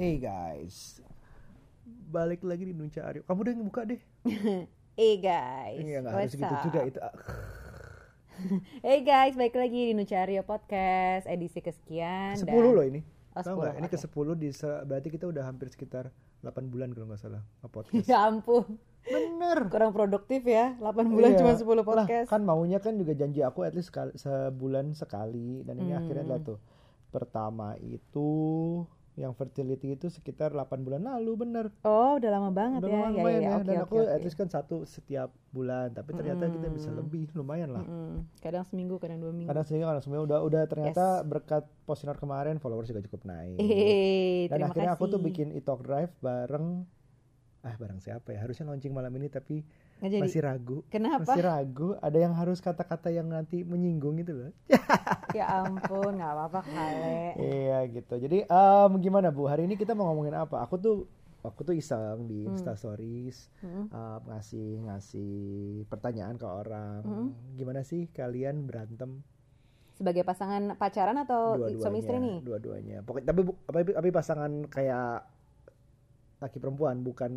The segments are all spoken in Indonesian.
Hey guys, balik lagi di Nunca Aryo. Kamu udah buka deh. Hey guys, Iya nggak harus gitu juga itu. Hey guys, balik lagi di Nucario Podcast edisi kesekian. Sepuluh loh ini. Oh, Tahu nggak? 10, Ini ke. 10 di se- berarti kita udah hampir sekitar 8 bulan kalau nggak salah nge-podcast. Ya ampun, Bener. kurang produktif ya. 8 bulan Iya. cuma 10 Lah, podcast. kan maunya kan juga janji aku at least sekali, sebulan sekali dan ini Hmm. akhirnya adalah tuh. Pertama itu yang fertility itu sekitar 8 bulan lalu bener. Oh, udah lama banget Udah ya. lumayan ya, lumayan ya, ya, oke, dan oke, aku oke. at least kan satu setiap bulan tapi ternyata kita bisa Mm-mm. lebih lumayan lah. Mm-mm. Kadang seminggu, kadang dua minggu. Kadang sehingga kadang semua udah udah ternyata Yes. berkat postingan kemarin followers juga cukup naik. Eh, Dan akhirnya aku tuh kasih. bikin e-talk drive bareng ah bareng siapa ya? Harusnya launching malam ini tapi Nggak jadi. masih ragu. Kenapa? Masih ragu, ada yang harus kata-kata yang nanti menyinggung itu loh. Ya ampun, nggak apa-apa kale. Iya gitu. Jadi em, gimana Bu? Hari ini kita mau ngomongin apa? Aku tuh aku tuh iseng di Hmm. Insta Stories Mm-mm. em, ngasih ngasih pertanyaan ke orang. Hmm. Gimana sih kalian berantem Sebagai pasangan pacaran atau suami istri nih? Dua-duanya. Pokoknya tapi tapi, tapi pasangan kayak laki perempuan bukan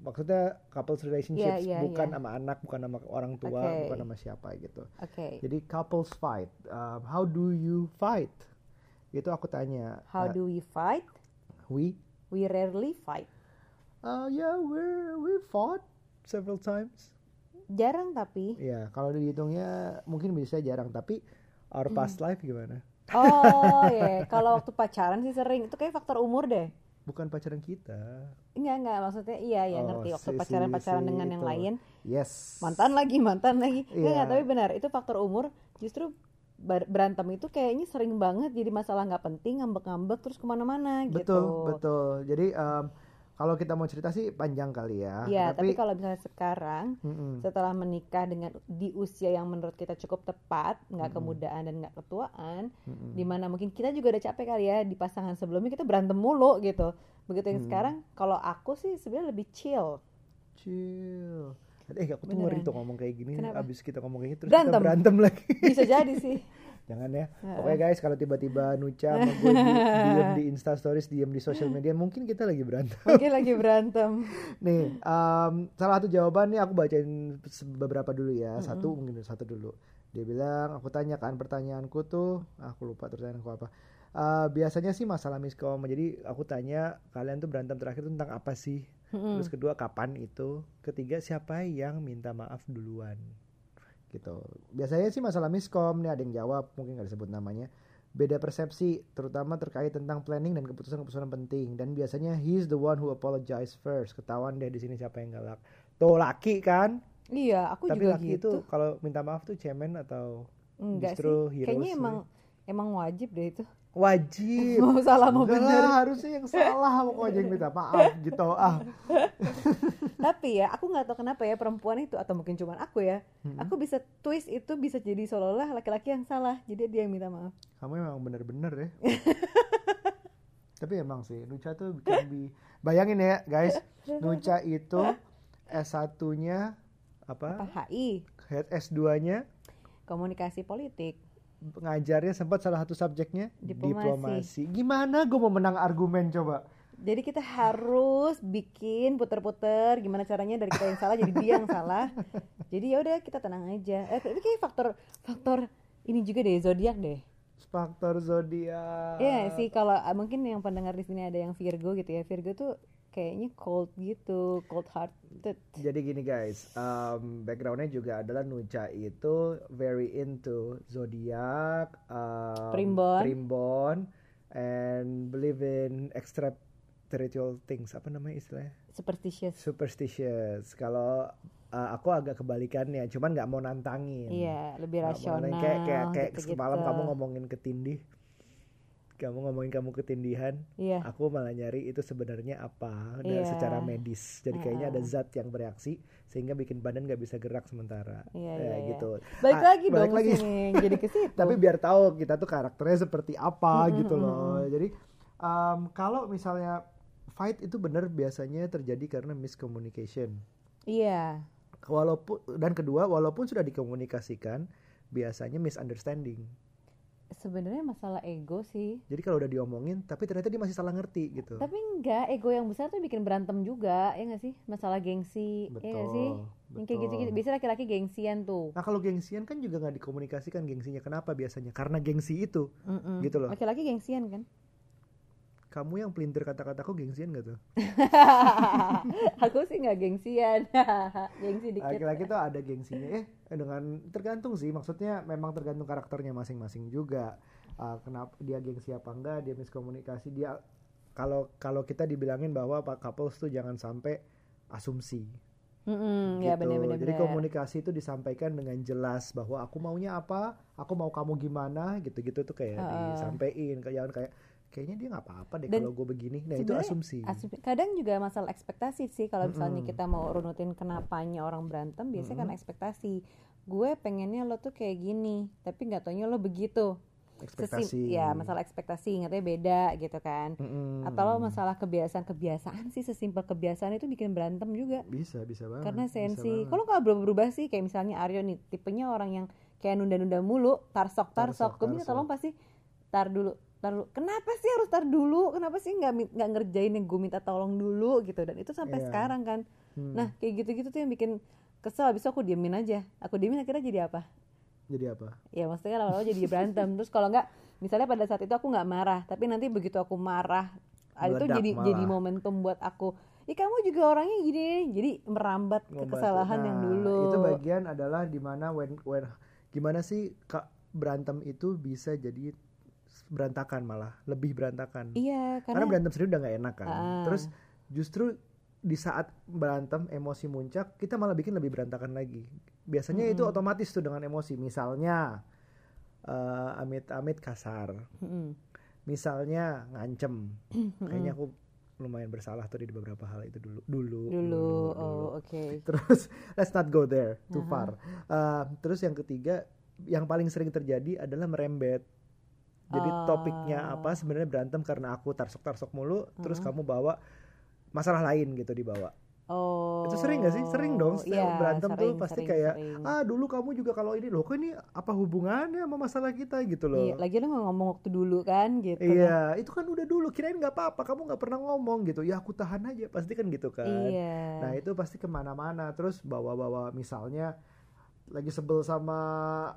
maksudnya couples relationships Iya, iya, bukan sama anak bukan sama orang tua Oke. bukan sama siapa gitu Oke. jadi couples fight um, how do you fight itu aku tanya How Uh, do we fight? we We rarely fight. uh, yeah we we fought several times Jarang tapi. ya kalau dihitungnya mungkin bisa jarang tapi our Hmm. past life gimana Oh ya, kalau waktu pacaran sih sering. Itu kayak faktor umur deh. Bukan pacaran kita Enggak enggak maksudnya iya ya Oh, ngerti waktu si- pacaran pacaran si dengan yang itu. lain yes mantan lagi mantan lagi. Enggak Iya. enggak, tapi benar itu faktor umur justru ber- berantem itu kayaknya sering banget jadi masalah nggak penting ngambek-ngambek terus ke mana-mana gitu. betul betul jadi um, kalau kita mau cerita sih panjang kali ya Iya, tapi, tapi, kalau misalnya sekarang Mm-mm. setelah menikah dengan di usia yang menurut kita cukup tepat, nggak kemudaan dan nggak ketuaan, Mm-mm. di mana mungkin kita juga udah capek kali ya di pasangan sebelumnya kita berantem mulu gitu begitu yang Hmm. sekarang kalau aku sih sebenarnya lebih chill chill eh aku tuh ngeri tuh ngomong kayak gini Kenapa? abis kita ngomong kayak gitu terus Berantem. kita berantem lagi bisa jadi sih jangan ya. Heeh. pokoknya guys kalau tiba-tiba Nuca sama gue di- diem di Insta Stories diem di social media mungkin kita lagi berantem. Mungkin lagi berantem. Nih em, salah satu jawaban nih aku bacain beberapa dulu ya. Satu mungkin satu dulu. Dia bilang aku tanya kan pertanyaanku tuh. Ah, aku lupa pertanyaanku apa. Eh, biasanya sih masalah miskom. Jadi aku tanya kalian tuh berantem terakhir tentang apa sih? Mm-mm. terus kedua kapan itu? Ketiga siapa yang minta maaf duluan gitu. Biasanya sih masalah miskom nih ada yang jawab mungkin nggak disebut namanya. Beda persepsi terutama terkait tentang planning dan keputusan-keputusan penting. Dan biasanya he's the one who apologize first. Ketahuan deh di sini siapa yang galak tuh laki kan? Iya aku tapi juga laki gitu. itu kalau minta maaf tuh cemen atau enggak justru sih. heroes kayaknya emang emang wajib deh itu wajib. Mau salah mau bener. lah, harusnya yang salah pokoknya yang minta maaf gitu ah. Tapi ya aku nggak tahu kenapa ya perempuan itu atau mungkin cuman aku ya Mm-mm. aku bisa twist itu bisa jadi seolah-olah laki-laki yang salah jadi dia yang minta maaf. Kamu emang bener-bener ya? Tapi emang sih Nuca tuh bikin bi bayangin ya guys. Nuca itu S1 nya apa? Apa? HI head S2 nya komunikasi politik ngajarnya sempat salah satu subjeknya Diplomasi. gimana gue mau menang argumen coba? Jadi kita harus bikin puter-puter gimana caranya dari kita yang salah jadi dia yang salah. Jadi ya udah kita tenang aja. Eh tapi kayak faktor faktor ini juga deh zodiak deh. Faktor zodiak. Iya sih kalau ah, mungkin yang pendengar di sini ada yang Virgo gitu ya. Virgo tuh kayaknya cold gitu cold hearted Jadi gini guys, um, backgroundnya juga adalah Nuca itu very into zodiak, um, Primbon. primbon, and believe in extraterrestrial things. Apa namanya istilahnya? superstitious Superstitious. Kalau uh, aku agak kebalikannya, cuman nggak mau nantangin. iya lebih rasional Kayak kayak kayak gitu-gitu. semalam kamu ngomongin ketindih, kamu ngomongin kamu ketindihan, iya. aku malah nyari itu sebenarnya apa Iya. secara medis. Jadi kayaknya ada zat yang bereaksi sehingga bikin badan nggak bisa gerak sementara. Iya, Ya, iya, iya. gitu. Balik Ah, lagi balik dong lagi. sini jadi ke situ. Tapi biar tahu kita tuh karakternya seperti apa Mm-mm, gitu loh. jadi um, kalau misalnya fight itu benar biasanya terjadi karena miscommunication. Iya. Walaupun dan kedua walaupun sudah dikomunikasikan biasanya misunderstanding sebenarnya masalah ego sih. Jadi kalau udah diomongin tapi ternyata dia masih salah ngerti gitu. Tapi enggak ego yang besar tuh bikin berantem juga ya nggak sih? Masalah gengsi betul ya nggak sih? Yang kayak gitu gitu betul. biasa laki-laki gengsian tuh. Nah kalau gengsian kan juga nggak dikomunikasikan gengsinya kenapa biasanya? Karena gengsi itu Mm-mm. gitu loh. laki-laki gengsian kan kamu yang pelintir kata-kataku gengsian gak tuh? Aku sih nggak gengsian. Gengsi dikit. Laki-laki tuh ada gengsinya. Eh dengan tergantung sih. Maksudnya memang tergantung karakternya masing-masing juga. Ah, kenapa dia gengsi apa enggak dia miskomunikasi dia kalau kalau kita dibilangin bahwa pak couples tuh jangan sampai asumsi. Mm-mm, ya gitu. benar-benar jadi komunikasi itu disampaikan dengan jelas bahwa aku maunya apa aku mau kamu gimana gitu-gitu tuh kayak Heeh. disampaikan. Kayak jangan kayak kayaknya dia nggak apa-apa deh kalau gue begini. Nah itu asumsi. Asumsi- kadang juga masalah ekspektasi sih. Kalau misalnya Mm-mm. kita mau runutin kenapanya orang berantem biasanya kan Mm-mm. ekspektasi. Gue pengennya lo tuh kayak gini tapi nggak taunya lo begitu. Ekspektasi. ya masalah ekspektasi ngatanya beda gitu kan. Mm-mm. atau lo masalah kebiasaan kebiasaan sih sesimpel kebiasaan itu bikin berantem juga. Bisa bisa banget karena sensi. kalau nggak berubah berubah sih? Kayak misalnya Aryo nih tipenya orang yang kayak nunda-nunda mulu tarsok tarsok. Tarsok, gue minta tarsok. tolong pasti tar dulu tar dulu kenapa sih harus tar dulu? Kenapa sih nggak nggak ngerjain yang gue minta tolong dulu gitu? Dan itu sampai Iya. sekarang kan. Hmm. nah kayak gitu-gitu tuh yang bikin kesel. Habis itu aku diemin aja. Aku diemin akhirnya jadi apa? Jadi apa? Ya maksudnya lama-lama jadi berantem. Terus kalau nggak misalnya pada saat itu aku nggak marah tapi nanti begitu aku marah ah, itu Meledak jadi malah. jadi momentum buat aku. Ya kamu juga orangnya gini jadi merambat ke kesalahan yang Nah, dulu. itu bagian adalah di mana when when gimana sih kak berantem itu bisa jadi berantakan malah lebih berantakan. Iya karena, karena, berantem sendiri udah nggak enak kan. Ah. terus justru di saat berantem emosi muncak kita malah bikin lebih berantakan lagi. Biasanya itu Mm-mm. otomatis tuh dengan emosi. Misalnya eh, amit-amit kasar. Mm-mm. misalnya ngancem. Kayaknya aku lumayan bersalah tuh di beberapa hal itu dulu. Dulu. Dulu dulu. oh oke. Terus let's not go there. Too Aha. far. Uh, terus yang ketiga yang paling sering terjadi adalah merembet jadi Oh. topiknya apa sebenarnya berantem karena aku tarsok tarsok mulu terus Mhm. kamu bawa masalah lain gitu dibawa oh itu sering gak sih sering dong setiap Iya, berantem tuh sering, pasti sering, kayak sering. ah dulu kamu juga kalau ini loh kok ini apa hubungannya sama masalah kita gitu loh Iya, lagi lo nggak ngomong waktu dulu kan gitu kan. Iya, itu kan udah dulu. Kirain nggak apa-apa. Kamu nggak pernah ngomong gitu. Ya aku tahan aja. Pasti kan gitu kan. iya Nah itu pasti ke mana-mana. Terus bawa-bawa misalnya lagi sebel sama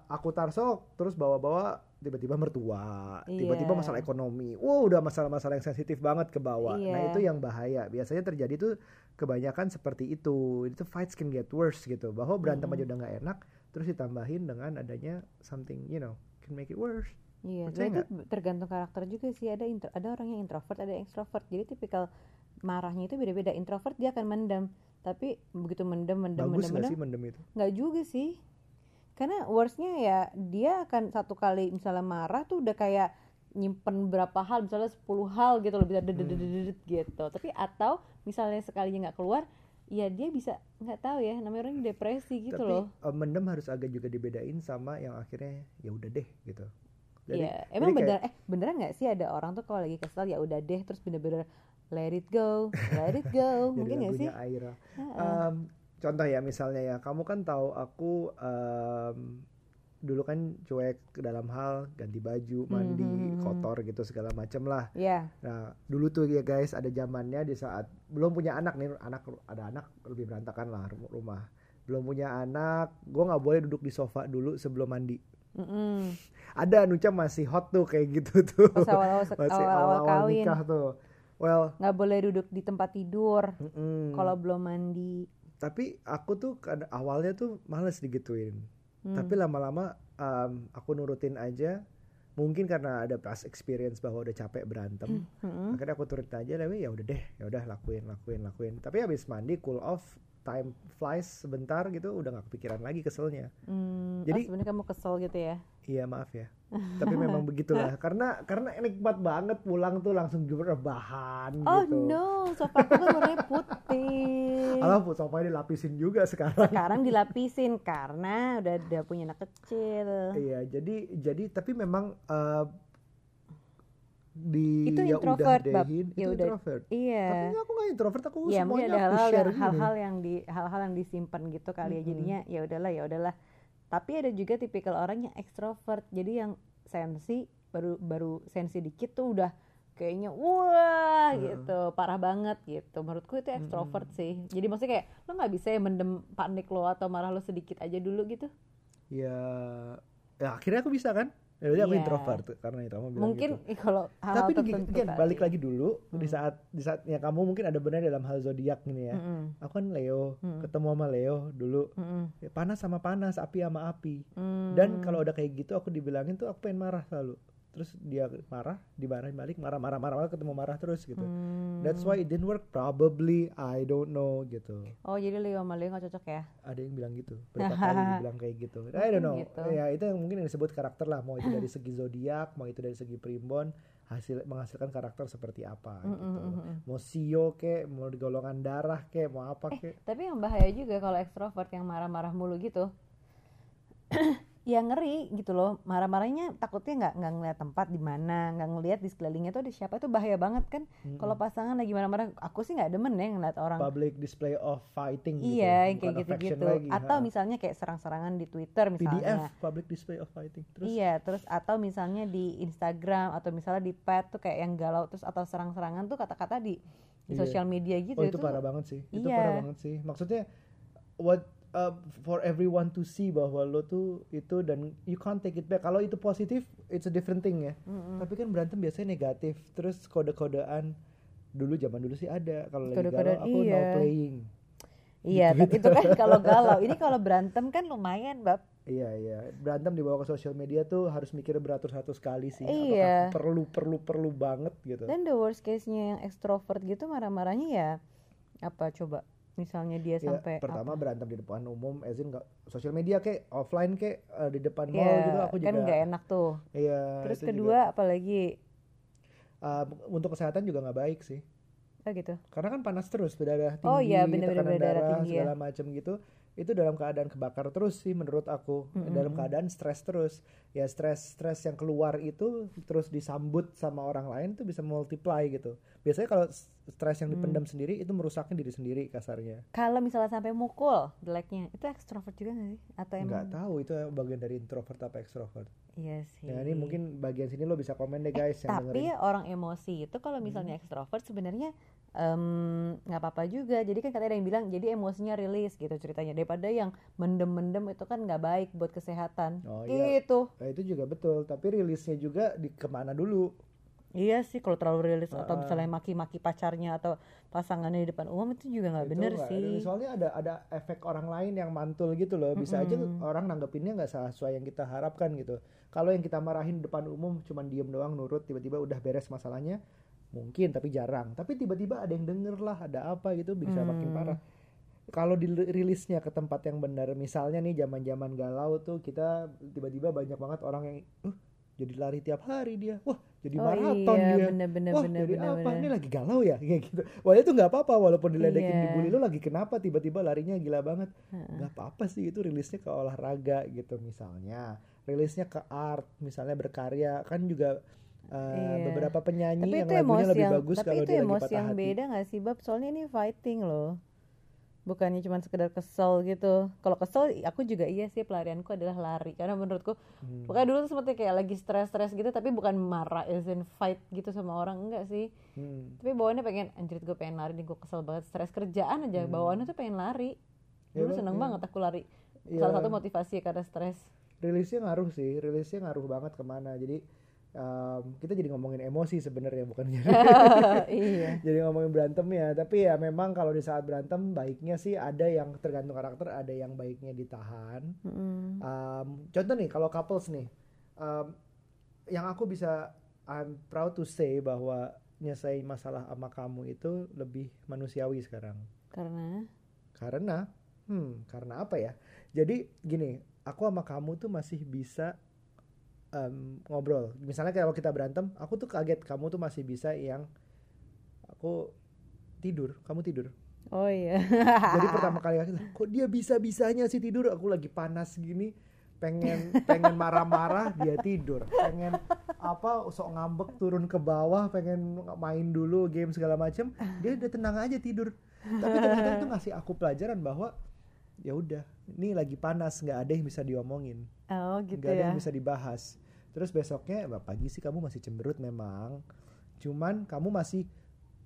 aku tarsok, terus bawa-bawa tiba-tiba mertua, tiba-tiba Iya. masalah ekonomi. Wow, udah masalah-masalah yang sensitif banget ke bawah. Nah Iya. itu yang bahaya. Biasanya terjadi tuh kebanyakan seperti itu. Itu fights can get worse gitu. Bahwa berantem Mm-mm. aja udah nggak enak, terus ditambahin dengan adanya something, you know, can make it worse. Iya, dan itu tergantung karakter juga sih. Ada intro, ada orang yang introvert, ada yang extrovert. Jadi tipikal marahnya itu beda-beda. Introvert dia akan mendem, tapi begitu mendem, mendem, Bagus mendem, nggak mendem, sih mendem itu? nggak juga sih. Karena worstnya ya dia akan satu kali misalnya marah tuh udah kayak nyimpen berapa hal, misalnya 10 hal gitu loh bisa dedet gitu. Tapi atau misalnya sekalinya nggak keluar, ya dia bisa nggak tahu ya namanya orang depresi gitu Tapi loh. eh, mendem harus agak juga dibedain sama yang akhirnya ya udah deh gitu. Jadi, Iya, emang jadi bener eh beneran nggak sih ada orang tuh kalau lagi kesel ya udah deh terus bener-bener let it go, let it go, mungkin nggak sih? Aira. Heeh. Em, contoh ya misalnya ya, kamu kan tahu aku em, dulu kan cuek dalam hal ganti baju, mandi, Mhm. kotor gitu segala macem lah. Iya, Nah dulu tuh ya guys ada zamannya di saat belum punya anak nih, anak ada anak lebih berantakan lah ru- rumah. Belum punya anak, gue nggak boleh duduk di sofa dulu sebelum mandi. mm-mm. Ada Nuca masih hot tuh kayak gitu tuh. Pas awal-awal masih awal-awal awal-awal kawin nikah tuh. Well, nggak boleh duduk di tempat tidur mm-mm. kalau belum mandi. Tapi aku tuh awalnya tuh males digituin. Hmm. Tapi lama-lama um, aku nurutin aja. Mungkin karena ada past experience bahwa udah capek berantem. Mm-mm. Akhirnya aku turutin aja, tapi ya udah deh, ya udah lakuin, lakuin, lakuin. Tapi habis mandi, cool off, time flies sebentar gitu, udah nggak kepikiran lagi keselnya. Hmm, Jadi- oh, sebenarnya kamu kesel gitu ya? Iya maaf ya. Tapi memang begitulah. Karena karena nikmat banget pulang tuh langsung rebahan Oh gitu. no, sofa aku kan warnanya putih. Alah, sofanya dilapisin juga sekarang. Sekarang dilapisin karena udah udah punya anak kecil. Iya, jadi jadi tapi memang eh, di Itu ya introvert, udah Bab. dehin, Ya itu udah. introvert. Iya. Tapi aku nggak introvert, aku mungkin semuanya ada aku hal-hal share yang gini. hal-hal yang di hal-hal yang disimpan gitu kali ya. Mm-mm. Jadinya ya udahlah ya udahlah. Tapi ada juga tipikal orang yang ekstrovert. Jadi yang sensi baru baru sensi dikit tuh udah kayaknya wah gitu parah banget gitu menurutku itu ekstrovert sih jadi maksudnya kayak lo nggak bisa ya mendem panik lo atau marah lo sedikit aja dulu gitu ya ya akhirnya aku bisa kan ya berarti aku Iya. introvert karena itu kamu bilang mungkin gitu. kalau hal tapi tertentu again, tadi. balik lagi dulu di saat di saat ya kamu mungkin ada benar dalam hal zodiak ini ya Mm-mm, aku kan Leo Mm. ketemu sama Leo dulu mm-mm, Ya, panas sama panas api sama api mm. dan kalau udah kayak gitu aku dibilangin tuh aku pengen marah selalu terus dia marah dimarahin balik marah marah marah marah ketemu marah terus gitu. Hmm. that's why it didn't work probably I don't know gitu. Oh jadi Leo sama Leo gak cocok ya? Ada yang bilang gitu berapa kali dibilang kayak gitu. I don't know. Gitu. ya itu yang mungkin yang disebut karakter lah mau itu dari segi zodiak mau itu dari segi primbon hasil menghasilkan karakter seperti apa Mm, gitu. mm, mm, mm. mau sio kek mau golongan darah kek mau apa kek tapi yang bahaya juga kalau ekstrovert yang marah-marah mulu gitu ya ngeri gitu loh. Marah-marahnya takutnya nggak nggak ngeliat tempat di mana nggak ngeliat di sekelilingnya tuh ada siapa itu bahaya banget kan. Kalau pasangan lagi marah-marah aku sih nggak demen ya ngeliat orang. Public display of fighting gitu iya bukan kayak gitu-gitu. lagi, atau ha. misalnya kayak serang-serangan di Twitter PDF misalnya public display of fighting. Terus? Iya, terus atau misalnya di Instagram atau misalnya di pet tuh kayak yang galau terus atau serang-serangan tuh kata-kata di, di Iya. sosial media gitu oh itu, parah banget sih. Itu Iya. parah banget sih. Maksudnya what uh, for everyone to see bahwa lo tuh itu dan you can't take it back kalau itu positif it's a different thing ya Mm-mm. tapi kan berantem biasanya negatif terus kode-kodean dulu zaman dulu sih ada kalau lagi galau aku no iya. playing Iya, tapi itu kan kalau galau. Ini kalau berantem kan lumayan, Bab. iya iya berantem dibawa ke sosial media tuh harus mikir beratus-ratus kali sih Iya. apakah perlu perlu perlu banget gitu Dan the worst case-nya yang extrovert gitu marah-marahnya ya apa coba? Misalnya dia Ya, sampai pertama apa? berantem di depan umum, Ezin nggak sosial media kayak offline kayak eh, di depan mall Iya, gitu aku kan juga. nggak enak tuh. Iya. Terus kedua apalagi juga, eh, untuk kesehatan juga nggak baik sih. oh gitu. Karena kan panas terus, berdarah tinggi, Oh iya, bener-bener tekanan berdarah darah, tinggi ya. segala macam gitu. Itu dalam keadaan kebakar terus sih menurut aku. Dalam keadaan stres terus. Ya stres-stres yang keluar itu terus disambut sama orang lain tuh bisa multiply gitu. Biasanya kalau stres yang dipendam Mm. sendiri itu merusaknya diri sendiri kasarnya. Kalau misalnya sampai mukul jeleknya, itu extrovert juga nggak sih? Atau emang? Nggak tahu itu bagian dari introvert apa extrovert. Iya sih. Ya ini mungkin bagian sini lo bisa komen deh guys yang tapi dengerin. orang emosi itu kalau misalnya Hmm. ekstrovert sebenarnya nggak apa-apa juga jadi kan katanya ada yang bilang jadi emosinya rilis gitu ceritanya daripada yang mendem-mendem itu kan nggak baik buat kesehatan Oh, iya. gitu Nah, itu juga betul, tapi rilisnya juga di ke mana dulu? iya sih kalau terlalu rilis atau Ah. misalnya maki-maki pacarnya atau pasangannya di depan umum itu juga nggak bener nggak- sih Soalnya ada ada efek orang lain yang mantul gitu loh. Bisa aja Mm-mm. orang nanggepinnya nggak sesuai yang kita harapkan gitu. Kalau yang kita marahin di depan umum cuman diem doang nurut tiba-tiba udah beres masalahnya mungkin tapi jarang. Tapi tiba-tiba ada yang denger lah ada apa gitu bisa makin Hmm. parah. Kalau dirilisnya ke tempat yang benar, misalnya nih zaman-zaman galau tuh kita tiba-tiba banyak banget orang yang, uh, jadi lari tiap hari dia, wah jadi oh maraton iya dia, bener-bener wah bener jadi bener apa? bener Ini lagi galau ya, kayak gitu. Wah itu nggak apa-apa, walaupun diledekin, Iya. dibully lo lagi kenapa? Tiba-tiba larinya gila banget, nggak apa-apa sih itu rilisnya ke olahraga gitu misalnya, rilisnya ke art, misalnya berkarya kan juga uh, Iya. beberapa penyanyi tapi yang lagunya lebih yang bagus tapi kalau itu dia lagi emosi patah yang hati. beda nggak sih bab soalnya ini fighting loh bukannya cuma sekedar kesel gitu kalau kesel aku juga iya sih pelarianku adalah lari karena menurutku Hmm. pokoknya dulu tuh seperti kayak lagi stres-stres gitu tapi bukan marah as in fight gitu sama orang enggak sih Hmm. tapi bawaannya pengen anjir gue pengen lari nih gue kesel banget stres kerjaan aja bawaannya tuh pengen lari Ya, dulu Bang, seneng iya. banget aku lari Iya. salah satu motivasi karena stres rilisnya ngaruh sih rilisnya ngaruh banget ke mana jadi um, kita jadi ngomongin emosi sebenarnya bukan jadi iya. Jadi ngomongin berantem ya tapi ya memang kalau di saat berantem baiknya sih ada yang tergantung karakter ada yang baiknya ditahan. Mm-mm. Um, contoh nih kalau couples nih um, yang aku bisa I'm proud to say bahwa nyelesain masalah sama kamu itu lebih manusiawi sekarang. Karena? Karena? Hmm karena apa ya? Jadi gini aku sama kamu tuh masih bisa em, ngobrol. Misalnya kalau kita berantem aku tuh kaget kamu tuh masih bisa yang aku tidur kamu tidur. Oh iya. Jadi pertama kali aku kok dia bisa bisanya sih tidur? Aku lagi panas gini pengen pengen marah-marah dia tidur. Pengen apa sok ngambek turun ke bawah pengen main dulu game segala macem. Dia udah tenang aja tidur. Tapi ternyata itu ngasih aku pelajaran bahwa ya udah ini lagi panas nggak ada yang bisa diomongin. Oh gitu nggak ada ya. yang bisa dibahas. Terus besoknya "Bah, pagi sih kamu masih cemberut memang. Cuman kamu masih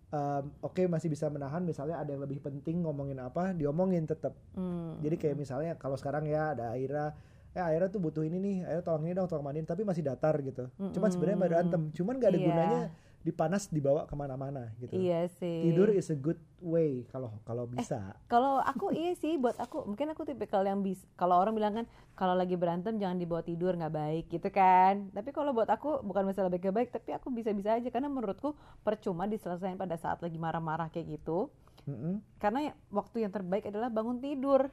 um, oke masih bisa menahan misalnya ada yang lebih penting ngomongin apa diomongin tetap Hmm. jadi kayak misalnya kalau sekarang ya ada Aira eh Aira tuh butuh ini nih Aira tolong ini dong tolong mandiin tapi masih datar gitu. Cuman sebenarnya Mm-mm. berantem. Cuman gak ada Iya. gunanya dipanas dibawa ke mana-mana gitu Iya sih. tidur is a good way kalau kalau bisa Kalau aku iya sih buat aku mungkin aku tipikal yang bis kalau orang bilang kan kalau lagi berantem jangan dibawa tidur nggak baik gitu kan. Tapi kalau buat aku bukan masalah baik baik tapi aku bisa-bisa aja karena menurutku percuma diselesaikan pada saat lagi marah-marah kayak gitu. Mm-mm. Karena ya- waktu yang terbaik adalah bangun tidur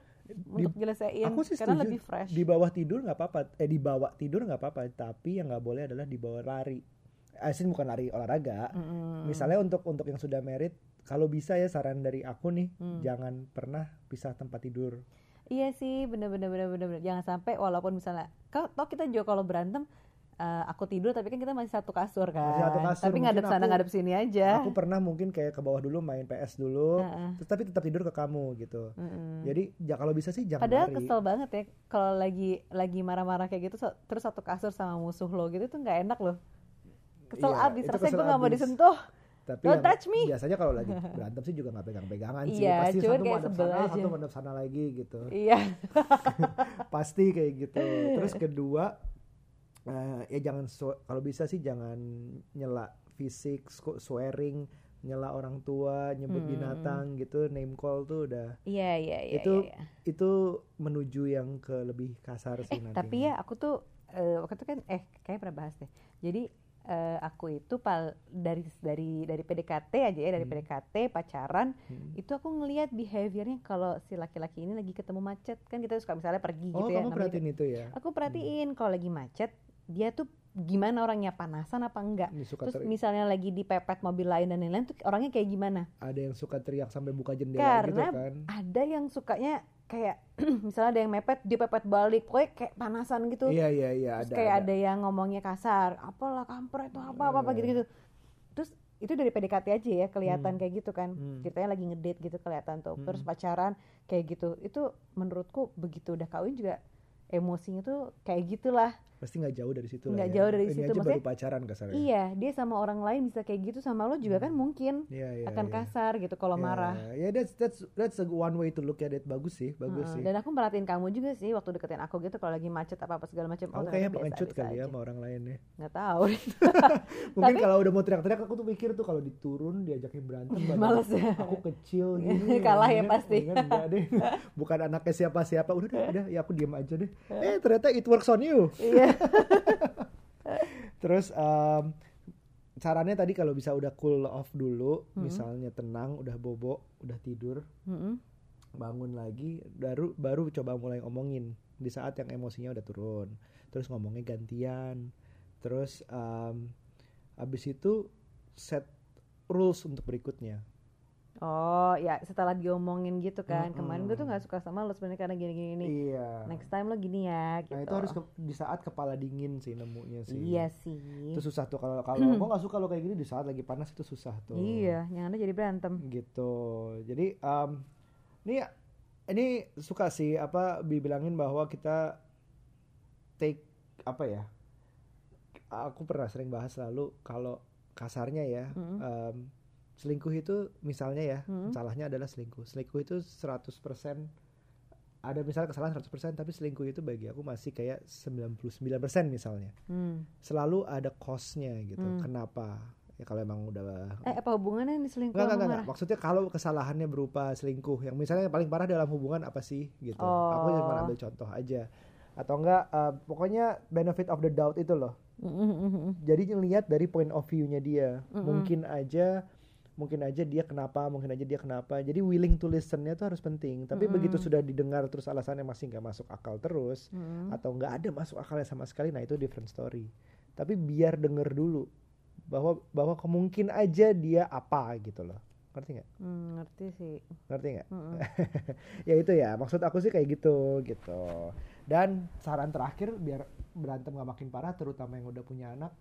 untuk nyelesain aku sih karena setuju. lebih fresh. di bawah tidur nggak apa-apa eh di bawah tidur nggak apa-apa tapi yang nggak boleh adalah di bawah lari Asin bukan lari olahraga Mm-mm. misalnya untuk untuk yang sudah merit kalau bisa ya saran dari aku nih Hmm. jangan pernah pisah tempat tidur Iya sih, bener-bener bener-bener jangan sampai walaupun misalnya, kau tau kita juga kalau berantem, eh, aku tidur tapi kan kita masih satu kasur kan, Masih satu kasur, tapi ngadep sana aku- ngadep sini aja. aku pernah mungkin kayak ke bawah dulu main PS dulu Heeh. terus tapi tetap tidur ke kamu gitu Mm-mm. jadi ya kalau bisa sih jangan Padahal lari kesel banget ya kalau lagi lagi marah-marah kayak gitu so- terus satu kasur sama musuh lo gitu tuh nggak enak loh. Kesel Iya, abis, rasanya gue nggak mau disentuh. tapi Don't yang- touch me. biasanya kalau lagi berantem sih juga nggak pegang-pegangan sih Iya, pasti satu sebel sana aja. satu sana lagi gitu Iya. pasti kayak gitu terus kedua eh, ya jangan kalau bisa sih jangan nyela fisik swearing nyela orang tua nyebut Hmm. binatang gitu name call tuh udah Iya iya iya. Itu iya, iya. itu menuju yang ke lebih kasar sih Eh nanti tapi ya aku tuh eh, waktu itu kan eh kayak pernah bahas deh. Jadi eh, aku itu pal dari dari dari PDKT aja ya dari Hmm. PDKT pacaran Hmm. itu aku ngelihat behaviornya kalau si laki-laki ini lagi ketemu macet kan kita suka misalnya pergi oh gitu ya. kamu namanya perhatiin itu ya Aku perhatiin kalau lagi macet dia tuh gimana orangnya panasan apa enggak. Suka Terus misalnya lagi dipepet mobil lain dan lain-lain tuh orangnya kayak gimana? ada yang suka teriak sampai buka jendela gitu Karena kan Ada yang sukanya kayak misalnya ada yang mepet dia pepet balik, pokoknya kayak panasan gitu. iya iya iya Terus ada kayak ada. ada. yang ngomongnya kasar, apalah kampret itu apa apa apa Eh. gitu-gitu. Terus itu dari PDKT aja ya kelihatan Hmm. kayak gitu kan. Hmm. Ceritanya lagi ngedate gitu kelihatan tuh. Terus Hmm. pacaran kayak gitu. Itu menurutku begitu udah kawin juga emosinya tuh kayak gitulah. Pasti nggak jauh dari situ Nggak ya. jauh dari Ini situ, aja baru maksudnya- pacaran kasarnya Iya, dia sama orang lain bisa kayak gitu sama lo juga kan mungkin Iya, iya, akan iya. kasar gitu kalau Ya, marah. Ya that's that's that's a one way to look at it. Bagus sih, bagus Heeh, sih. Dan aku merhatiin kamu juga sih waktu deketin aku gitu kalau lagi macet apa apa segala macam. Aku ternyata kayaknya pengecut kali ya sama orang lain ya. Nggak tahu. Mungkin Tapi- kalau udah mau teriak-teriak aku tuh mikir tuh kalau diturun diajakin berantem Males ya. Aku kecil gini. Kalah ya pasti. mendingan enggak deh. Bukan anaknya siapa-siapa. Udah deh, udah ya aku diem aja deh. Eh ternyata it works on you. Iya. Terus em, sarannya tadi kalau bisa udah cool off dulu, Hmm. misalnya tenang, udah bobo, udah tidur, Mm-mm. bangun lagi baru baru coba mulai ngomongin di saat yang emosinya udah turun terus ngomongnya gantian terus um, abis itu set rules untuk berikutnya Oh ya setelah diomongin gitu kan. Mm-mm. Kemarin gue tuh nggak suka sama lo sebenarnya karena gini-gini. gini. iya Next time lo gini ya. Gitu. nah itu harus ke- di saat kepala dingin sih nemunya sih Iya sih. itu susah tuh kalau kalau gue nggak suka lo kayak gini di saat lagi panas itu susah tuh Iya, yang ada jadi berantem. gitu jadi um, ini ini suka sih apa dibilangin bahwa kita take apa ya aku pernah sering bahas lalu kalau kasarnya ya Mm. um, selingkuh itu misalnya ya Mm. salahnya adalah selingkuh selingkuh itu 100% ada misalnya kesalahan 100% tapi selingkuh itu bagi aku masih kayak 99% misalnya Hmm. selalu ada costnya gitu Hmm. kenapa ya kalau emang udah Eh apa hubungannya nih selingkuh Enggak, enggak, enggak. Maksudnya kalau kesalahannya berupa selingkuh, yang misalnya yang paling parah dalam hubungan apa sih gitu. Aku cuma Oh. ambil contoh aja. Atau enggak, eh, pokoknya benefit of the doubt itu loh. Mm-mm-mm-mm. Jadi lihat dari point of view-nya dia. Mm-mm. Mungkin aja, mungkin aja dia kenapa, mungkin aja dia kenapa. Jadi willing to listen-nya tuh harus penting. Tapi Mm-mm. begitu sudah didengar terus alasannya masih nggak masuk akal terus, Mm-mm. atau nggak ada masuk akalnya sama sekali, nah itu different story. Tapi biar denger dulu bahwa bahwa kemungkin aja dia apa gitu loh. Ngerti nggak? Hmm, ngerti sih. ngerti nggak Mm-mm. ya itu ya maksud aku sih kayak gitu gitu dan saran terakhir biar berantem gak makin parah terutama yang udah punya anak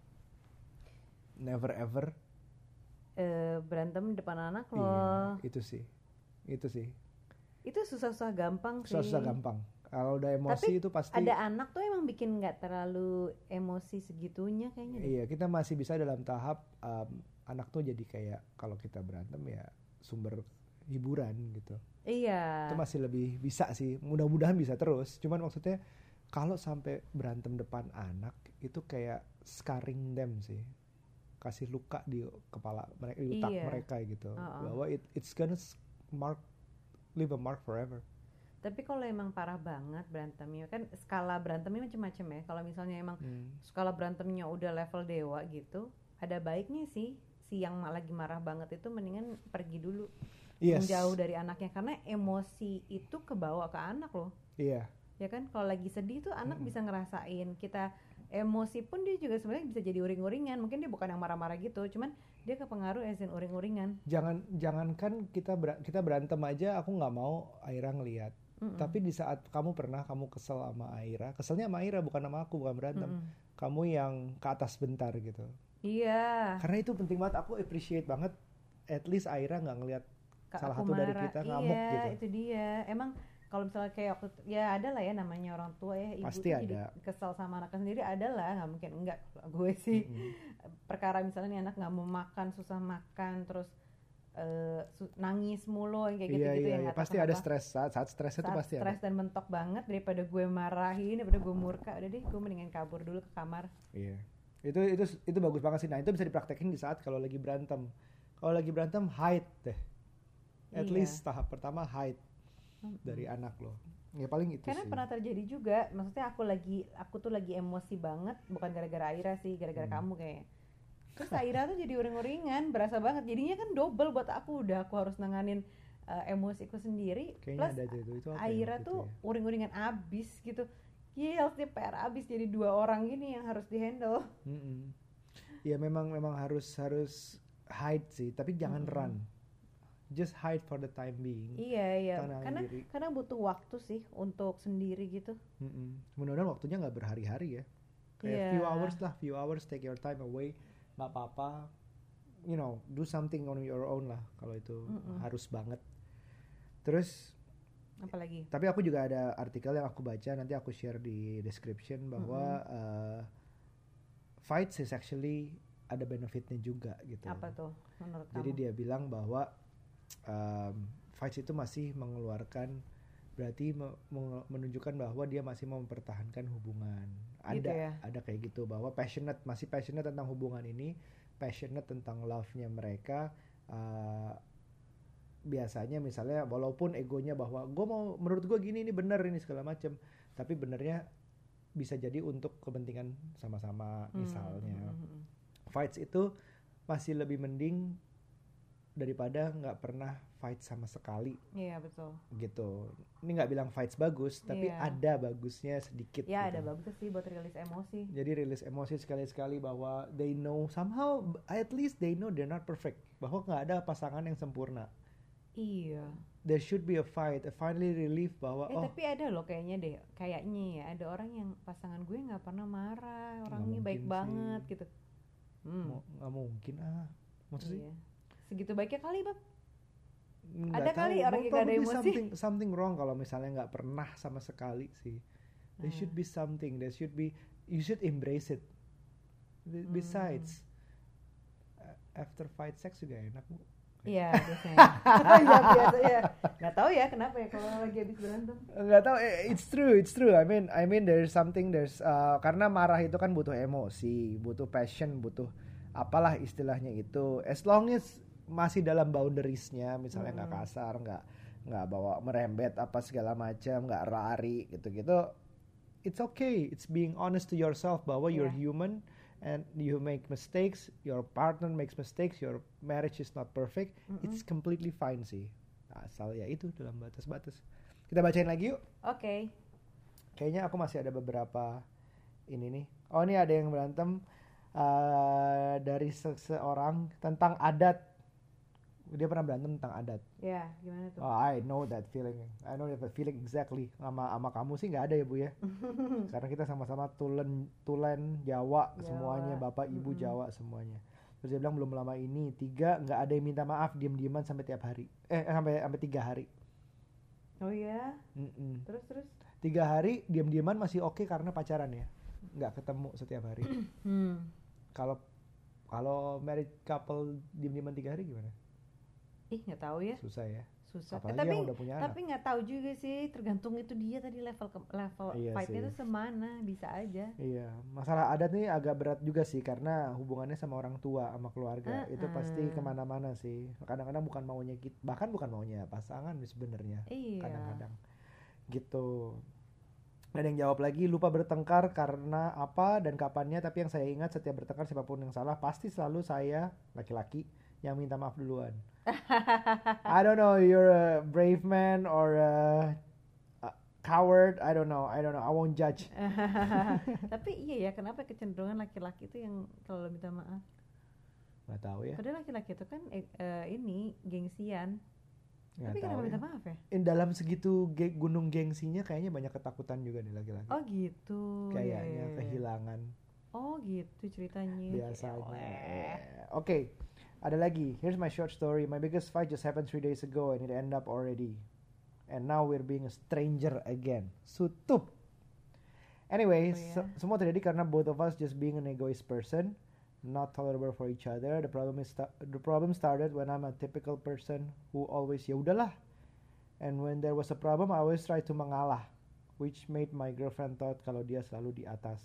never ever Eh, berantem depan anak lo. iya itu sih itu sih Itu susah-susah gampang sih. susah susah gampang kalau udah emosi Tapi itu pasti ada anak tuh emang bikin nggak terlalu emosi segitunya kayaknya deh. iya kita masih bisa dalam tahap um, anak tuh jadi kayak kalau kita berantem ya sumber hiburan gitu Iya. itu masih lebih bisa sih mudah-mudahan bisa terus cuman maksudnya kalau sampai berantem depan anak itu kayak scarring them sih kasih luka di kepala mereka di otak Iya. mereka gitu Uh-uh. bahwa it, it's gonna mark leave a mark forever Tapi kalau emang parah banget berantemnya kan skala berantemnya macam-macam ya. Kalau misalnya emang Hmm. skala berantemnya udah level dewa gitu, ada baiknya sih si yang lagi marah banget itu mendingan pergi dulu yes menjauh dari anaknya karena emosi itu kebawa ke anak loh. iya Ya kan kalau lagi sedih tuh anak Mm-mm. bisa ngerasain kita emosi pun dia juga sebenarnya bisa jadi uring-uringan. Mungkin dia bukan yang marah-marah gitu, cuman dia kepengaruh esin uring-uringan. jangan jangankan kita ber- kita berantem aja aku nggak mau Aira ngelihat Mm-mm. tapi di saat kamu pernah kamu kesel sama Aira keselnya sama Aira bukan sama aku bukan berantem Mm-mm. kamu yang ke atas bentar gitu Iya. karena itu penting banget aku appreciate banget at least Aira nggak ngelihat salah satu dari marah. kita ngamuk iya, gitu. itu dia. Emang kalau misalnya kayak waktu ya ada lah ya namanya orang tua ya ibu Pasti tuh jadi ada. kesal sama anaknya sendiri ada lah nggak mungkin enggak kalau gue sih. Mm-mm. perkara misalnya nih anak nggak mau makan susah makan terus su- nangis mulu yang kayak iya gitu-gitu iya yang iya. pasti ada stres. Saat saat stres itu pasti stres ada dan mentok banget daripada gue marahin daripada gue murka udah deh gue mendingan kabur dulu ke kamar. Iya. Itu itu itu bagus banget sih. Nah itu bisa dipraktekin di saat kalau lagi berantem. Kalau lagi berantem hide deh. At Iya. least tahap pertama hide Dari anak lo ya paling itu karena sih pernah terjadi juga maksudnya aku lagi aku tuh lagi emosi banget bukan gara-gara Aira sih gara-gara Hmm. kamu kayaknya terus Aira tuh jadi uring-uringan berasa banget jadinya kan double buat aku udah aku harus nanganin uh, emosiku sendiri kayaknya plus ada itu, itu apa ya Aira tuh ya? uring-uringan abis gitu Gila, dia PR abis jadi dua orang gini yang harus dihandle Mm-mm. ya memang memang harus harus hide sih tapi jangan Mm-mm. run just hide for the time being. Iya iya. Karena diri. karena butuh waktu sih untuk sendiri gitu. Mm-mm. mudah-mudahan waktunya nggak berhari-hari ya. Kayak Iya. few hours lah few hours take your time away. Nggak apa-apa. You know do something on your own lah kalau itu Mm-mm. harus banget. Terus apalagi? tapi aku juga ada artikel yang aku baca nanti aku share di description bahwa uh, fights is actually ada benefitnya juga gitu. Apa tuh menurut jadi kamu? dia bilang bahwa um, fights itu masih mengeluarkan berarti menunjukkan bahwa dia masih mau mempertahankan hubungan. Ada Gitu ya? ada kayak gitu bahwa passionate masih passionate tentang hubungan ini, passionate tentang love-nya mereka. uh, biasanya misalnya walaupun egonya bahwa gue mau menurut gue gini ini bener ini segala macam, tapi benernya bisa jadi untuk kepentingan sama-sama Hmm, misalnya hmm, hmm, hmm. fights itu masih lebih mending daripada nggak pernah fight sama sekali iya betul gitu. Ini nggak bilang fights bagus, tapi Iya. ada bagusnya sedikit. ya gitu. ada bagus sih buat rilis emosi Jadi rilis emosi sekali-sekali bahwa they know somehow at least they know they're not perfect. Bahwa nggak ada pasangan yang sempurna. iya There should be a fight, a finally relief bahwa Eh oh tapi ada loh kayaknya deh, kayaknya ya ada orang yang pasangan gue nggak pernah marah, orangnya baik mungkin banget sih. gitu. Hmm, nggak mungkin ah. Maksudnya iya. Segitu baiknya kali bab. nggak Ada kali tahu. orang yang nggak ada emosi. something something wrong kalau misalnya nggak pernah sama sekali sih there should Hmm. be something there should be you should embrace it Hmm. besides a- after fight sex juga enak bu Iya biasanya. Iya biasa ya. Nggak tahu ya kenapa ya kalau lagi habis berantem. nggak tahu eh, it's true it's true I mean I mean there's something there's uh, karena marah itu kan butuh emosi butuh passion butuh apalah istilahnya itu as long as masih dalam boundariesnya misalnya nggak Hmm. kasar nggak nggak bawa merembet apa segala macam nggak lari gitu-gitu it's okay it's being honest to yourself bahwa you're Iya. human and you make mistakes your partner makes mistakes your marriage is not perfect Mm-mm. it's completely fine sih asal ya itu dalam batas-batas kita bacain lagi yuk Oke. kayaknya aku masih ada beberapa ini nih oh ini ada yang berantem eh, dari seseorang tentang adat dia pernah berantem tentang adat Ya gimana tuh? oh I know that feeling I know that feeling exactly sama sama kamu sih nggak ada ya bu ya karena kita sama-sama tulen tulen Jawa, Jawa. semuanya bapak ibu Mm-mm. Jawa semuanya terus dia bilang belum lama ini tiga nggak ada yang minta maaf diem-dieman sampai tiap hari eh sampai sampai tiga hari Oh ya. Mm-mm. Terus terus. tiga hari diam-diaman masih oke karena pacaran ya nggak ketemu setiap hari Hmm. kalau kalau married couple diam-diaman tiga hari gimana Ih nggak tahu ya, susah ya susah. Eh, apalagi tapi yang udah punya tapi nggak tahu juga sih, tergantung itu dia tadi level ke- level Iya fight-nya sih. tuh semana, bisa aja. Iya, masalah adat nih agak berat juga sih karena hubungannya sama orang tua sama keluarga itu pasti Uh-uh. ke mana-mana sih. Kadang-kadang bukan maunya kita, bahkan bukan maunya pasangan sebenarnya. Iya. Kadang-kadang gitu. Ada yang jawab lagi lupa bertengkar karena apa dan kapannya tapi yang saya ingat setiap bertengkar siapa pun yang salah pasti selalu saya laki-laki yang minta maaf duluan. I don't know you're a brave man or a, a coward I don't know I don't know I won't judge. tapi iya ya, kenapa kecenderungan laki-laki itu yang kalau minta maaf? Nggak tahu ya. Padahal laki-laki itu kan eh, ini gengsian. Nggak tapi kenapa ya. minta maaf ya? In dalam segitu ge- gunung gengsinya kayaknya banyak ketakutan juga nih laki-laki. Oh gitu. kayaknya iya, iya, iya. kehilangan Oh gitu ceritanya. biasanya. Eleh. Oke, ada lagi. Here's my short story. My biggest fight just happened three days ago and it ended up already. And now we're being a stranger again. Sutup. Anyway, Oh, ya. se- semua terjadi karena both of us just being an egoist person, not tolerable for each other. The problem is the problem started when I'm a typical person who always ya udahlah. And when there was a problem, I always try to mengalah, which made my girlfriend thought kalau dia selalu di atas.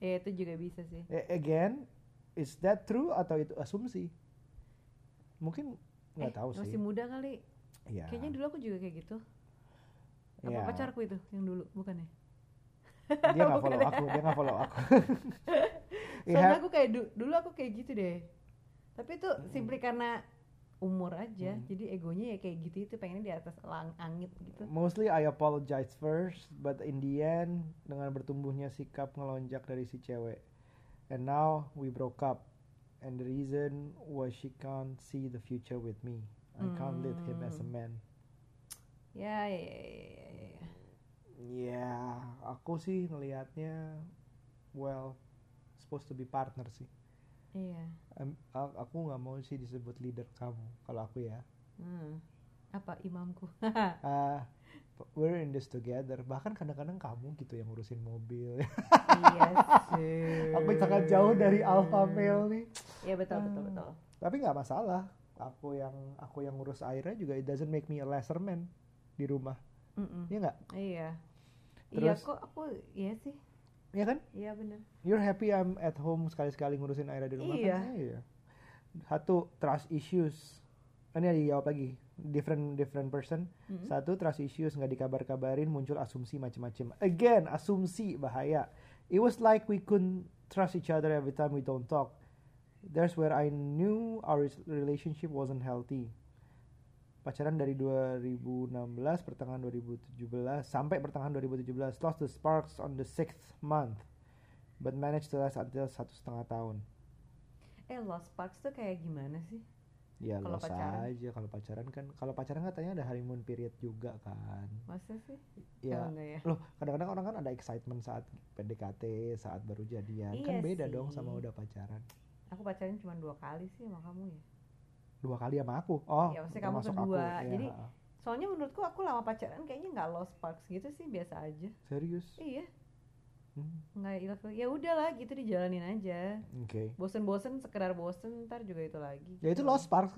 Ya itu juga bisa sih. Again, is that true atau itu asumsi? Mungkin nggak eh, tahu sih. Masih muda kali. Iya. Kayaknya dulu aku juga kayak gitu. Apa Iya. pacarku itu yang dulu, bukan ya? Dia nggak follow ya? aku, dia nggak follow aku. It Soalnya aku kayak du- dulu aku kayak gitu deh. Tapi itu simply karena umur aja. Hmm. Jadi egonya ya kayak gitu itu pengennya di atas lang angit gitu. Mostly I apologize first, but in the end dengan bertumbuhnya sikap ngelonjak dari si cewek. And now we broke up. And the reason was she can't see the future with me. I can't lead him as a Hmm. man. Ya, ya, ya, ya, ya, ya. Ya, aku sih ngelihatnya well supposed to be partner sih. Iya. A- aku nggak mau sih disebut leader kamu kalau aku ya. Hmm. Apa imamku? Ah, we're in this together. Bahkan kadang-kadang kamu gitu yang ngurusin mobil. iya sih. aku sangat jauh dari alpha male nih. Iya betul betul Ah. betul. Tapi nggak masalah. Aku yang aku yang ngurus airnya juga it doesn't make me a lesser man di rumah. Iya nggak? Iya. Iya kok aku iya sih. Iya kan? Iya bener. You're happy I'm at home sekali-sekali ngurusin airnya di rumah Iya. kan? Iya. Satu trust issues. Ini ada dijawab lagi. Different different person. Mm-mm. Satu trust issues nggak dikabar-kabarin muncul asumsi macam-macam. Again asumsi bahaya. It was like we couldn't trust each other every time we don't talk. That's where I knew our relationship wasn't healthy. Pacaran dari 2016 pertengahan 2017 sampai pertengahan 2017 lost the sparks on the sixth month but managed to last until satu setengah tahun. Eh Lost Sparks tuh kayak gimana sih? Ya Kalau pacaran? aja kalau pacaran kan kalau pacaran katanya ada honeymoon period juga kan. Masa sih? Ya Oh, ya? Loh, kadang-kadang orang kan ada excitement saat PDKT, saat baru jadian. kan Iya beda sih. dong sama udah pacaran. Aku pacaran cuma dua kali sih sama kamu ya. Dua kali sama aku. Oh, Ya, maksudnya kamu kedua. Aku. Ya, Jadi, ha-ha. Soalnya menurutku aku lama pacaran kayaknya nggak lost sparks gitu sih biasa aja. serius. Iya, Hmm, nggak ilfil. Ya udahlah gitu dijalanin aja. Oke. Bosen-bosen sekedar bosen ntar juga itu lagi. Ya itu gitu. lost sparks.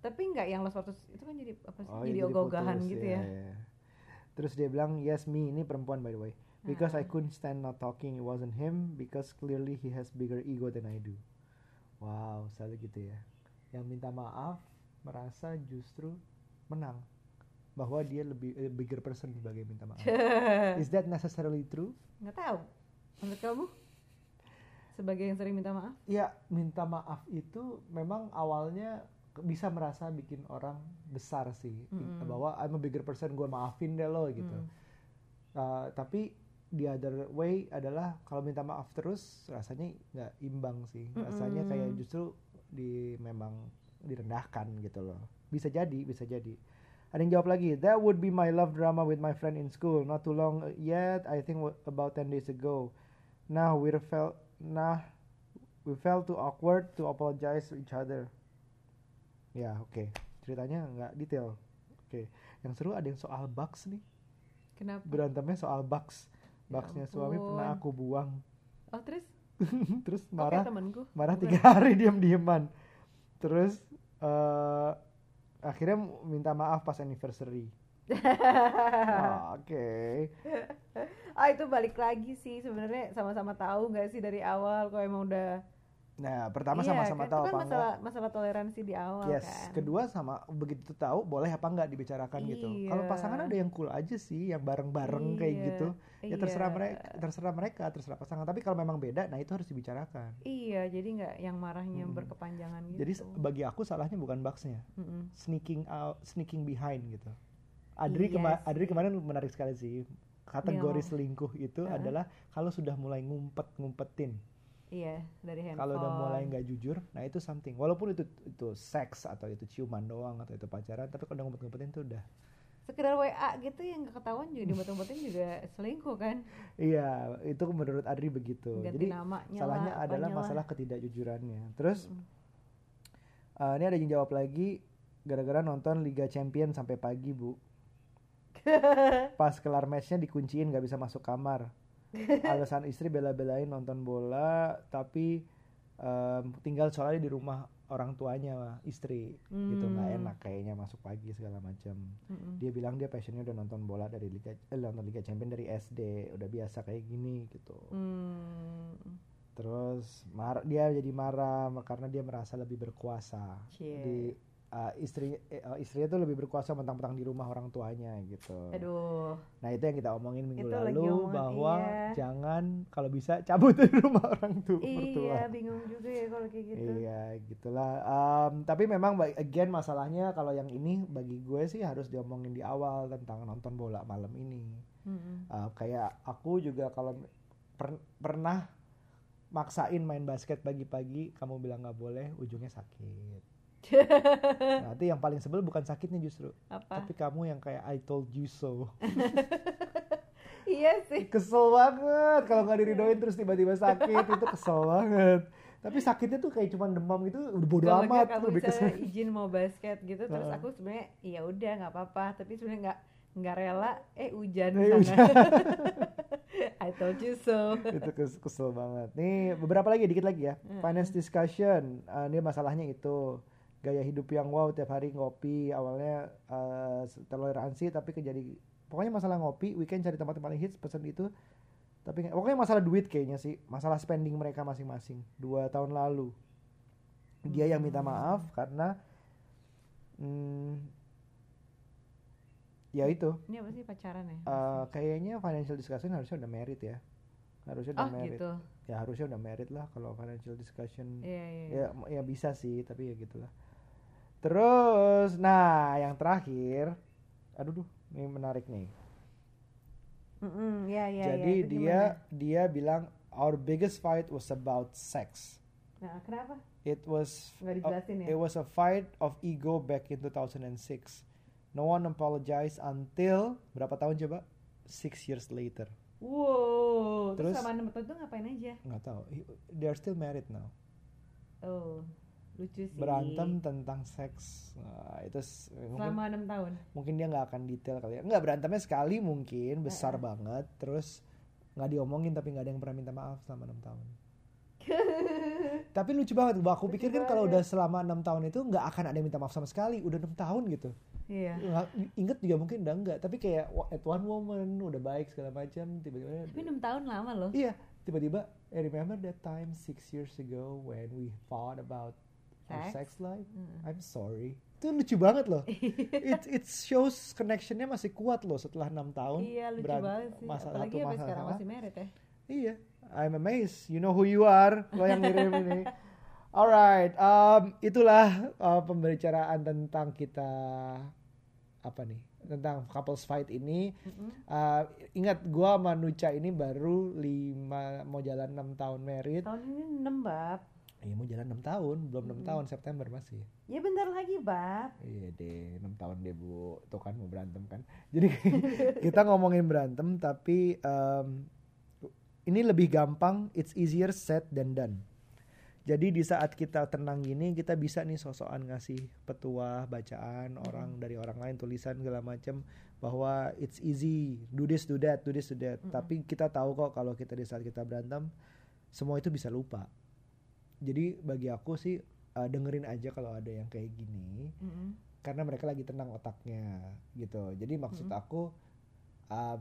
Tapi nggak yang lost sparks itu kan jadi apa sih? Oh, jadi ya ogah-ogahan gitu iya, ya. iya. Terus dia bilang, yes me, ini perempuan by the way. Because I Ah. couldn't stand not talking, it wasn't him. Because clearly he has bigger ego than I do. Wow, selalu gitu ya. Yang minta maaf merasa justru menang. Bahwa dia lebih eh, bigger person sebagai minta maaf. Is that necessarily true? nggak tahu. Menurut kamu? Sebagai yang sering minta maaf? Ya, minta maaf itu memang awalnya bisa merasa bikin orang besar sih. Mm-mm. Bahwa I'm a bigger person, gue maafin deh lo gitu. Hmm. Uh, tapi the other way adalah kalau minta maaf terus rasanya nggak imbang sih. Rasanya kayak justru di memang direndahkan gitu loh. Bisa jadi, bisa jadi. Ada yang jawab lagi, that would be my love drama with my friend in school. Not too long yet, I think about 10 days ago. Now we felt, nah, we felt too awkward to apologize to each other. Ya, oke. Ceritanya nggak detail. Oke. Yang seru ada yang soal bugs nih. Kenapa? berantemnya soal box Ya boxnya suami pernah aku buang Oh terus? terus marah temenku. marah tiga hari diam diaman terus eh akhirnya minta maaf pas anniversary. Ah, oke. Ah itu balik lagi sih sebenarnya sama-sama tahu nggak sih dari awal kalau emang udah nah pertama Iya, sama-sama kan, tahu itu kan apa masalah enggak masalah toleransi di awal yes kan kedua sama begitu tahu boleh apa enggak dibicarakan gitu kalau Iya. pasangan ada yang cool aja sih yang bareng-bareng kayak Iya, gitu ya terserah iya. mereka terserah mereka terserah pasangan tapi kalau memang beda nah itu harus dibicarakan iya jadi nggak yang marahnya Mm-mm. berkepanjangan gitu jadi bagi aku salahnya bukan boxnya Mm-mm. sneaking out sneaking behind gitu Adri Iya kema-. Adri kemarin menarik sekali sih kategori Iya. selingkuh itu Heeh. adalah kalau sudah mulai ngumpet ngumpetin iya dari handphone kalau udah mulai nggak jujur nah itu something. Walaupun itu itu seks atau itu ciuman doang atau itu pacaran tapi kalau udah ngumpet ngumpetin itu udah. Sekedar WA gitu yang ketahuan juga dibuat-buatin juga selingkuh kan? Iya itu menurut Adri begitu. Ganti jadi namanya salahnya lah, adalah apanya lah. masalah ketidakjujurannya. Terus Mm. eh, ini ada yang jawab lagi gara-gara nonton Liga Champion sampai pagi bu. Pas kelar matchnya dikunciin nggak bisa masuk kamar alasan istri bela-belain nonton bola tapi em, tinggal soalnya di rumah orang tuanya istri gitu nggak Hmm. enak kayaknya masuk pagi segala macam Mm-mm. dia bilang dia passionnya udah nonton bola dari liga eh, nonton liga champion dari SD udah biasa kayak gini gitu Hmm. terus mar dia jadi marah karena dia merasa lebih berkuasa Cie. di uh, istri uh, istrinya tuh lebih berkuasa mentang-mentang di rumah orang tuanya gitu aduh nah itu yang kita omongin minggu Itu lagi lalu bahwa iya. jangan kalau bisa cabut dari rumah orang tua mertua iya bingung juga ya kalau kayak gitu Iya, gitulah. Em, tapi memang again masalahnya kalau yang ini bagi gue sih harus diomongin di awal tentang nonton bola malam ini. Mm-mm. Eh, kayak aku juga kalau per- pernah maksain main basket pagi-pagi, kamu bilang nggak boleh, ujungnya sakit. Nanti yang paling sebel bukan sakitnya justru, apa tapi kamu yang kayak I told you so. iya sih Kesel banget kalau nggak diridoin terus tiba-tiba sakit itu kesel banget. Tapi sakitnya tuh kayak cuman demam gitu, udah bodo kalau amat. kamu lebih kesel. izin mau basket gitu terus aku sebenarnya ya udah nggak apa-apa tapi sebenarnya nggak nggak rela eh hujan Eh, sana hujan. I told you so itu kes- kesel banget. Nih beberapa lagi dikit lagi ya. Mm-mm. Finance discussion. Eh, ini masalahnya itu gaya hidup yang wow tiap hari ngopi awalnya eh, toleransi tapi kejadi pokoknya masalah ngopi weekend cari tempat paling hits pesen itu tapi pokoknya masalah duit kayaknya sih masalah spending mereka masing-masing dua tahun lalu. Dia yang minta Hmm. maaf karena hmm, ya itu. ini apa sih pacaran ya? Eh, kayaknya financial discussion harusnya udah merit ya. Harusnya udah oh merit. gitu. Ya harusnya udah merit lah kalau financial discussion. Iya iya iya. ya ya bisa sih tapi ya gitulah terus nah yang terakhir aduh duh ini menarik nih. Mm-mm, iya iya jadi iya. Itu dia gimana? dia bilang our biggest fight was about sex. Nah kenapa? It was dijelasin ya? it was a fight of ego back in 2006 no one apologized until berapa tahun coba? Six years later. Wow terus Terus- sama enam tahun tuh ngapain aja? Nggak tahu. He- they are still married now. Oh lucu sih. Berantem tentang seks. Nah, itu selama enam tahun. Mungkin dia nggak akan detail kali ya. Nggak berantemnya sekali mungkin besar Heeh. banget terus nggak diomongin tapi nggak ada yang pernah minta maaf selama enam tahun. Tapi lucu banget gua aku Lucu pikir kan kalau udah selama enam tahun itu nggak akan ada yang minta maaf sama sekali. Udah enam tahun gitu. Iya. Nggak- inget juga mungkin udah enggak tapi kayak at one woman udah baik segala macam tiba-tiba tapi enam tahun lama loh. Iya tiba-tiba I remember that time six years ago when we fought about Sex? sex life? Mm. I'm sorry. Itu lucu banget loh. It it shows connectionnya masih kuat loh setelah enam tahun iya lucu beran- banget sih. masa apalagi satu masalah. sekarang masih merit ya. Iya. I'm amazed. You know who you are. Lo yang ngirim ini. Alright um, itulah uh, pembicaraan tentang kita apa nih tentang couples fight ini. Mm-mm. Uh, ingat gua sama Nucha ini baru lima mau jalan enam tahun merit tahun ini enam bab Iya mau jalan enam tahun belum enam Mm. tahun September masih ya bentar lagi bab Iya deh, 6 tahun deh bu, tuh kan mau berantem kan. Jadi kita ngomongin berantem, tapi em, ini lebih gampang, it's easier said than done. Jadi di saat kita tenang gini kita bisa nih sosokan ngasih petuah, bacaan Hmm. orang dari orang lain, tulisan segala macam bahwa it's easy, do this, do that, do this, do that. Mm-mm. Tapi kita tahu kok kalau kita di saat kita berantem semua itu bisa lupa. Jadi bagi aku sih uh, dengerin aja kalau ada yang kayak gini Mm-mm. karena mereka lagi tenang otaknya gitu. Jadi maksud Mm-mm. aku um,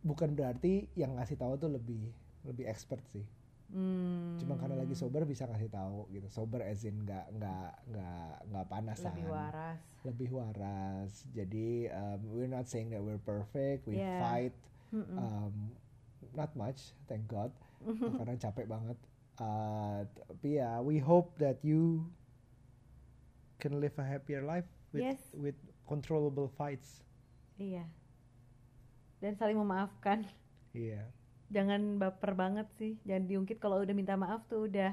bukan berarti yang ngasih tahu tuh lebih lebih expert sih. Hmm. Cuma karena lagi sober bisa ngasih tahu gitu. Sober as in nggak nggak nggak nggak panasan. lebih waras. Lebih waras. Jadi um, we're not saying that we're perfect. We Yeah. fight Mm-mm. um, not much, thank God. karena capek banget. Uh, tapi ya, we hope that you can live a happier life with Yes. with controllable fights. Iya. Dan saling memaafkan. Iya. Jangan baper banget sih. Jangan diungkit kalau udah minta maaf tuh udah.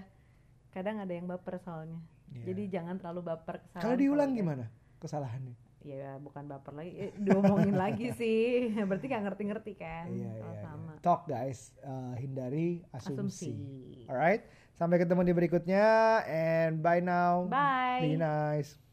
Kadang ada yang baper soalnya. iya. Jadi jangan terlalu baper kesalahan. kalau diulang gimana kesalahannya? Ya bukan baper lagi, eh, diomongin lagi sih. Berarti gak ngerti-ngerti kan? Iya, Kalau iya, sama. iya. Talk guys, uh, hindari asumsi. Asumsi. Alright, sampai ketemu di berikutnya and bye now. Bye. Be nice.